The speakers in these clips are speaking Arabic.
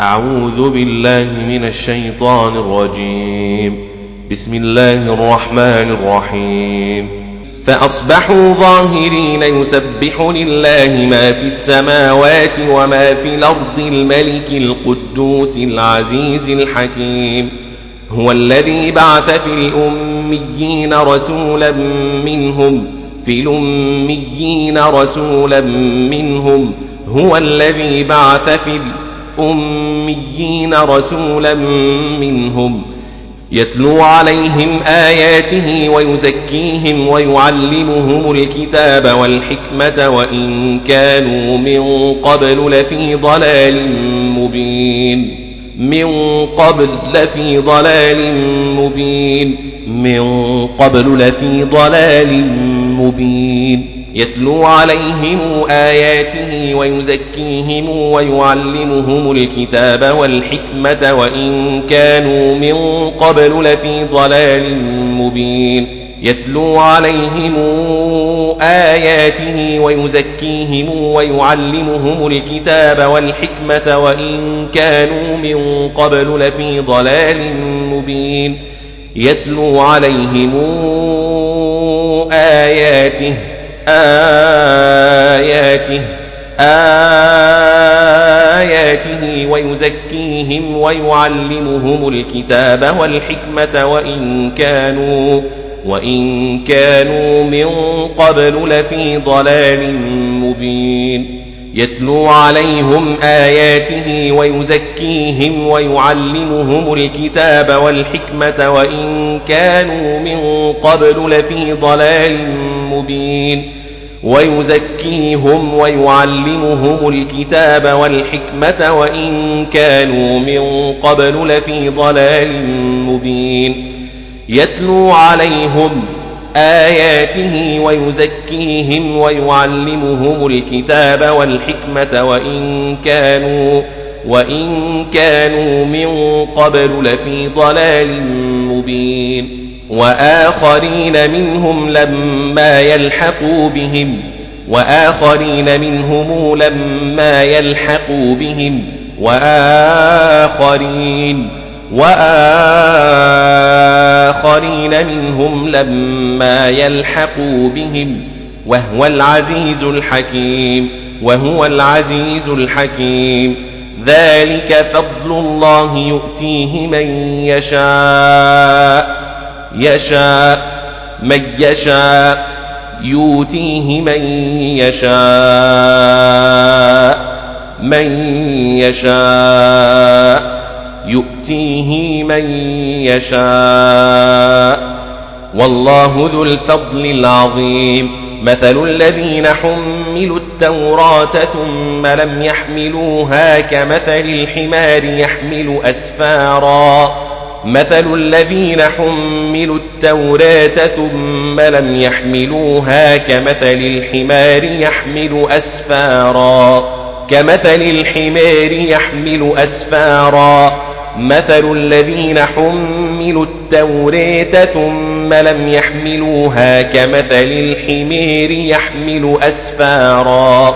أعوذ بالله من الشيطان الرجيم. بسم الله الرحمن الرحيم. فأصبحوا ظاهرين يسبح لله ما في السماوات وما في الأرض الملك القدوس العزيز الحكيم. هو الذي بعث في الأميين رسولا منهم في الأميين رسولا منهم. هو الذي بعث في الأميين أميين رسولا منهم يتلو عليهم آياته ويزكيهم ويعلمهم الكتاب والحكمة وإن كانوا من قبل لفي ضلال مبين من قبل لفي ضلال مبين من قبل لفي ضلال مبين يتلو عليهم آياته ويزكيهم ويعلمهم الكتاب والحكمة وإن كانوا من قبل لفي ضلال مبين. يتلو عليهم آياته ويزكيهم ويعلمهم الكتاب والحكمة وإن كانوا من قبل لفي ضلال مبين. يتلو عليهم آياته آياته آياته ويزكيهم ويعلمهم الكتاب والحكمة وإن كانوا وإن كانوا من قبل لفي ضلال مبين. يتلو عليهم آياته ويزكيهم ويعلمهم الكتاب والحكمة وإن كانوا من قبل لفي ضلال مبين. ويزكيهم ويعلمهم الكتاب والحكمة وإن كانوا من قبل لفي ضلال مبين. يتلو عليهم آياته ويزكيهم ويعلمهم الكتاب والحكمة وإن كانوا وإن كانوا من قبل لفي ضلال مبين وآخرين منهم لما يلحقوا بهم وآخرين منهم لما يلحقوا بهم وآخرين وآخرين منهم لما يلحقوا بهم وهو العزيز الحكيم وهو العزيز الحكيم. ذلك فضل الله يؤتيه من يشاء يشاء من يشاء يؤتيه من يشاء من يشاء من يشاء. والله ذو الفضل العظيم. مثل الذين حملوا التوراة ثم لم يحملوها كمثل الحمار يحمل أسفارا. مثل الذين حملوا التوراة ثم لم يحملوها كمثل الحمار يحمل أسفارا. كمثل الحمار يحمل أسفارا. مثل الذين حملوا التوراة ثم لم يحملوها كمثل الحمار يحمل أسفارا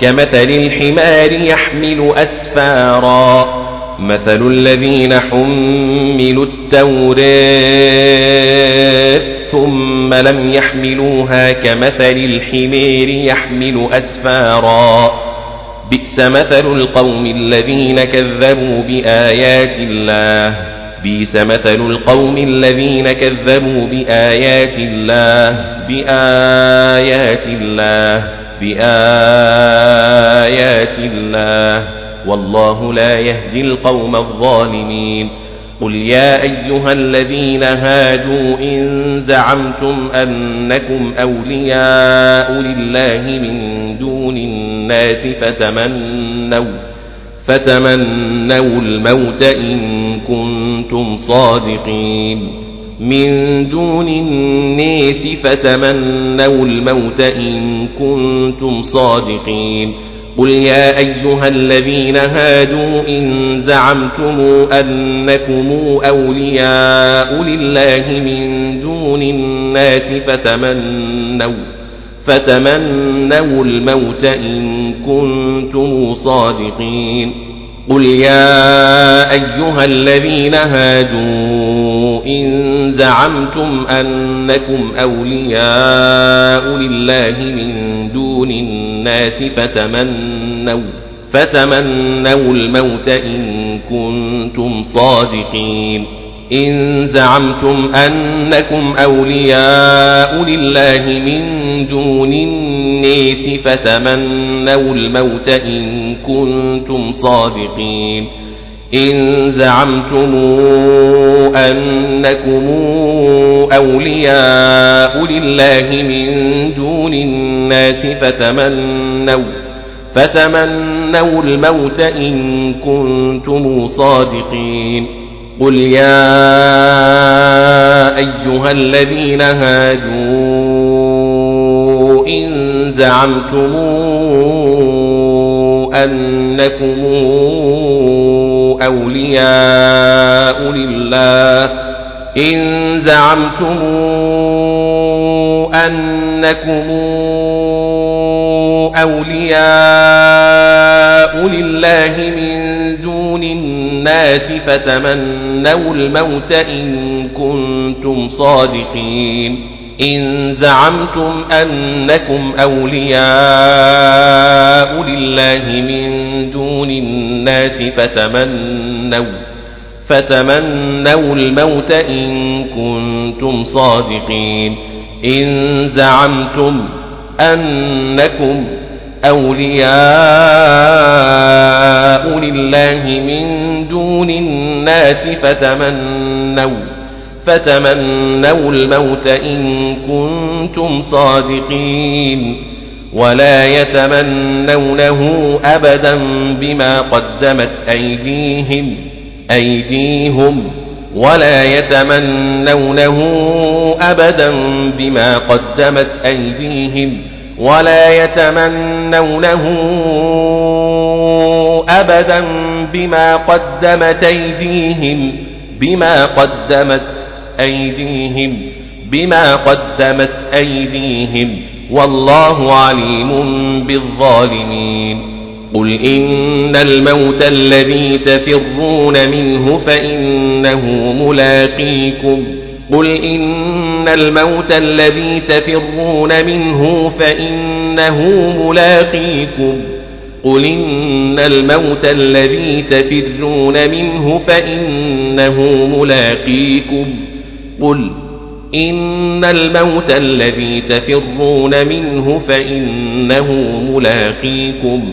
كمثل الحمار يحمل أسفارا مثل الذين حملوا التوراة ثم لم يحملوها كمثل الحمار يحمل أسفارا بئس مثل القوم الذين كذبوا بآيات الله. بئس مثل القوم الذين كذبوا بآيات الله. بآيات الله. بآيات الله. والله لا يهدي القوم الظالمين. قل يا أيها الذين هادوا إن زعمتم أنكم أولياء لله من دون الناس فتمنوا فتمنوا الموت إن كنتم صادقين. من دون الناس فتمنوا الموت إن كنتم صادقين. قل يا أيها الذين هادوا إن زعمتم أنكم أولياء لله من دون الناس فتمنوا فتمنوا الموت إن كنتم صادقين قل يا أيها الذين هادوا إن زعمتم أنكم أولياء لله من دون الناس فتمنوا فتمنوا الموت إن كنتم صادقين إن زعمتم أنكم أولياء لله من دون الناس فتمنوا الموت إن كنتم صادقين. إن زعمتم أنكم أولياء لله من دون الناس فتمنوا فتمنوا الموت إن كنتم صادقين. قل يا أيها الذين هادوا إن زعمتم أنكم أولياء لله إن زعمتم أنكم الناس فتمنوا الموت إن كنتم صادقين. إن زعمتم أنكم أولياء لله من دون الناس فتمنوا فتمنوا الموت إن كنتم صادقين. إن زعمتم أنكم أولياء لله من دون الناس فتمنوا فتمنوا الموت إن كنتم صادقين. ولا يتمنونه أبدا بما قدمت أيديهم أيديهم. ولا يتمنونه أبدا بما قدمت أيديهم. ولا يتمنونه أبدا بما قدمت أيديهم بما قدمت أيديهم بما قدمت أيديهم. والله عليم بالظالمين. قل إن الموت الذي تفرون منه فإنه ملاقيكم. قل إن الموت الذي تفرون منه فإنه ملاقيكم قل إن الموت الذي تفرون منه فإنه ملاقيكم قل إن الموت الذي تفرون منه فإنه ملاقيكم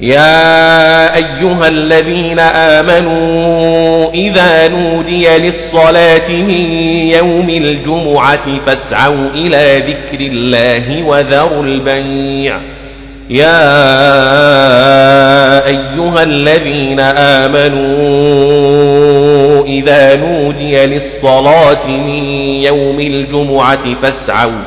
يا أيها الذين آمنوا إذا نودي للصلاة من يوم الجمعة فاسعوا إلى ذكر الله وذروا البيع. يا أيها الذين آمنوا إذا نودي للصلاة من يوم الجمعة فاسعوا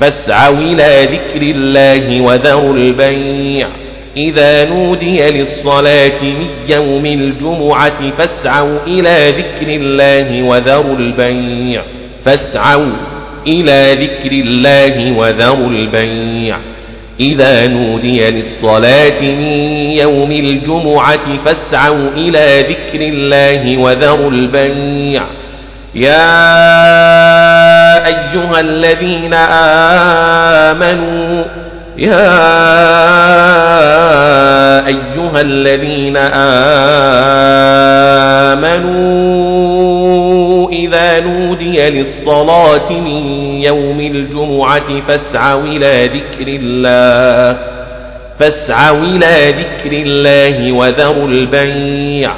فاسعوا إلى ذكر الله وذروا البيع. إذا نودي للصلاة من يوم الجمعة فاسعوا إلى ذكر الله وذروا البيع. فاسعوا إلى ذكر الله وذروا البيع. إذا نودي للصلاة من يوم الجمعة فاسعوا إلى ذكر الله وذروا البيع. يا أيها الذين آمنوا يا أيها الذين آمنوا إذا نودي للصلاة من يوم الجمعة فاسعوا إلى ذكر الله فاسعوا إلى ذكر الله وذروا البيع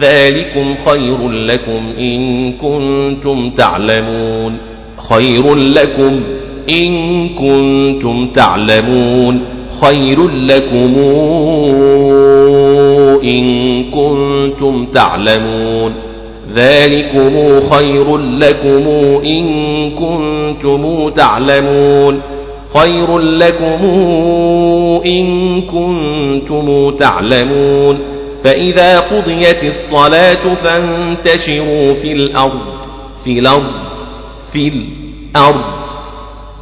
ذلكم خير لكم إن كنتم تعلمون خير لكم إن كنتم تعلمون خير لكم إن كنتم تعلمون ذلكم خير لكم إن كنتم تعلمون خير لكم إن كنتم تعلمون فإذا قضيت الصلاة فانتشروا في الأرض في الأرض في الأرض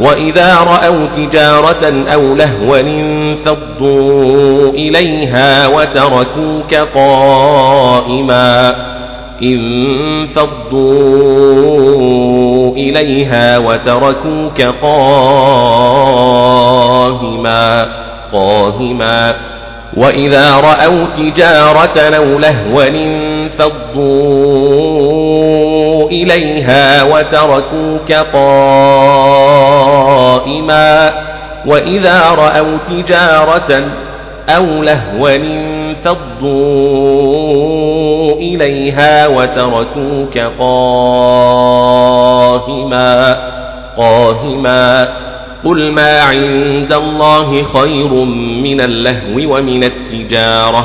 وإذا رأوا تجارة أو لهوا انفضوا إليها وتركوك قائما. انفضوا إليها وتركوك قاهما. قاهما. وإذا رأوا تجارة أو لهوا انفضوا إليها وتركوك قائما وإذا رأوا تجارة أو لهوا انفضوا إليها وتركوك قاهما قاهما قل ما عند الله خير من اللهو ومن التجارة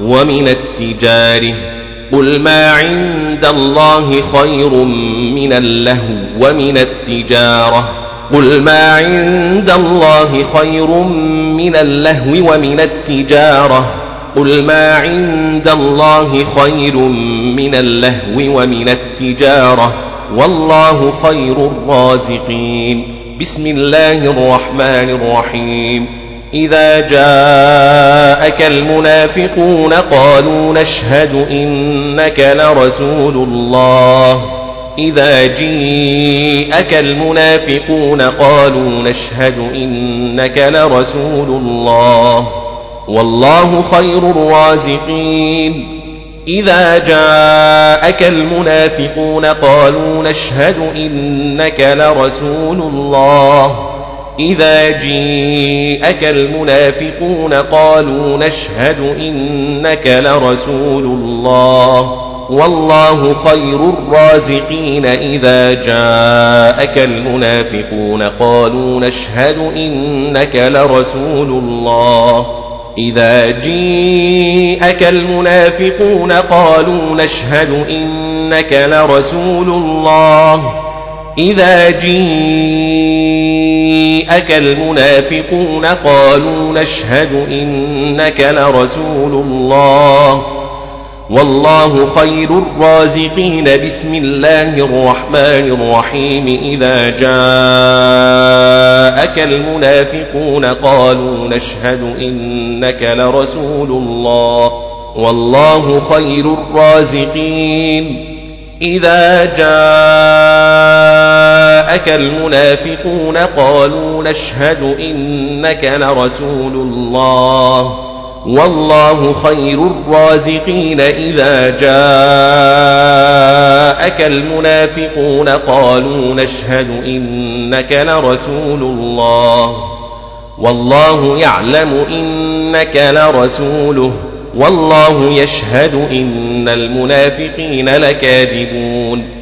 ومن التجار قل ما عند الله خير من اللهو ومن التجارة قل ما عند الله خير من اللهو ومن التجارة قل ما عند الله خير من اللهو ومن التجارة والله خير الرازقين. بسم الله الرحمن الرحيم إذا جاءك المنافقون قالوا نشهد إنك لرسول الله. إذا جيءك المنافقون قالوا نشهد إنك لرسول الله. والله خير الرازقين. إذا جاءك المنافقون قالوا نشهد إنك لرسول الله. إذا جيءك المنافقون قالوا نشهد إنك لرسول الله والله خير الرازقين إذا جاءك المنافقون قالوا نشهد إنك لرسول الله إذا جيءك المنافقون قالوا نشهد إنك لرسول الله إذا جيءك المنافقون قالوا نشهد إنك لرسول الله والله خير الرازقين. بسم الله الرحمن الرحيم. إذا جاءك المنافقون قالوا نشهد إنك لرسول الله والله خير الرازقين. إذا جاءك المنافقون قالوا نشهد إنك لرسول الله والله خير الرازقين إذا جاءك المنافقون قالوا نشهد إنك لرسول الله والله يعلم إنك لرسوله والله يشهد إن المنافقين لكاذبون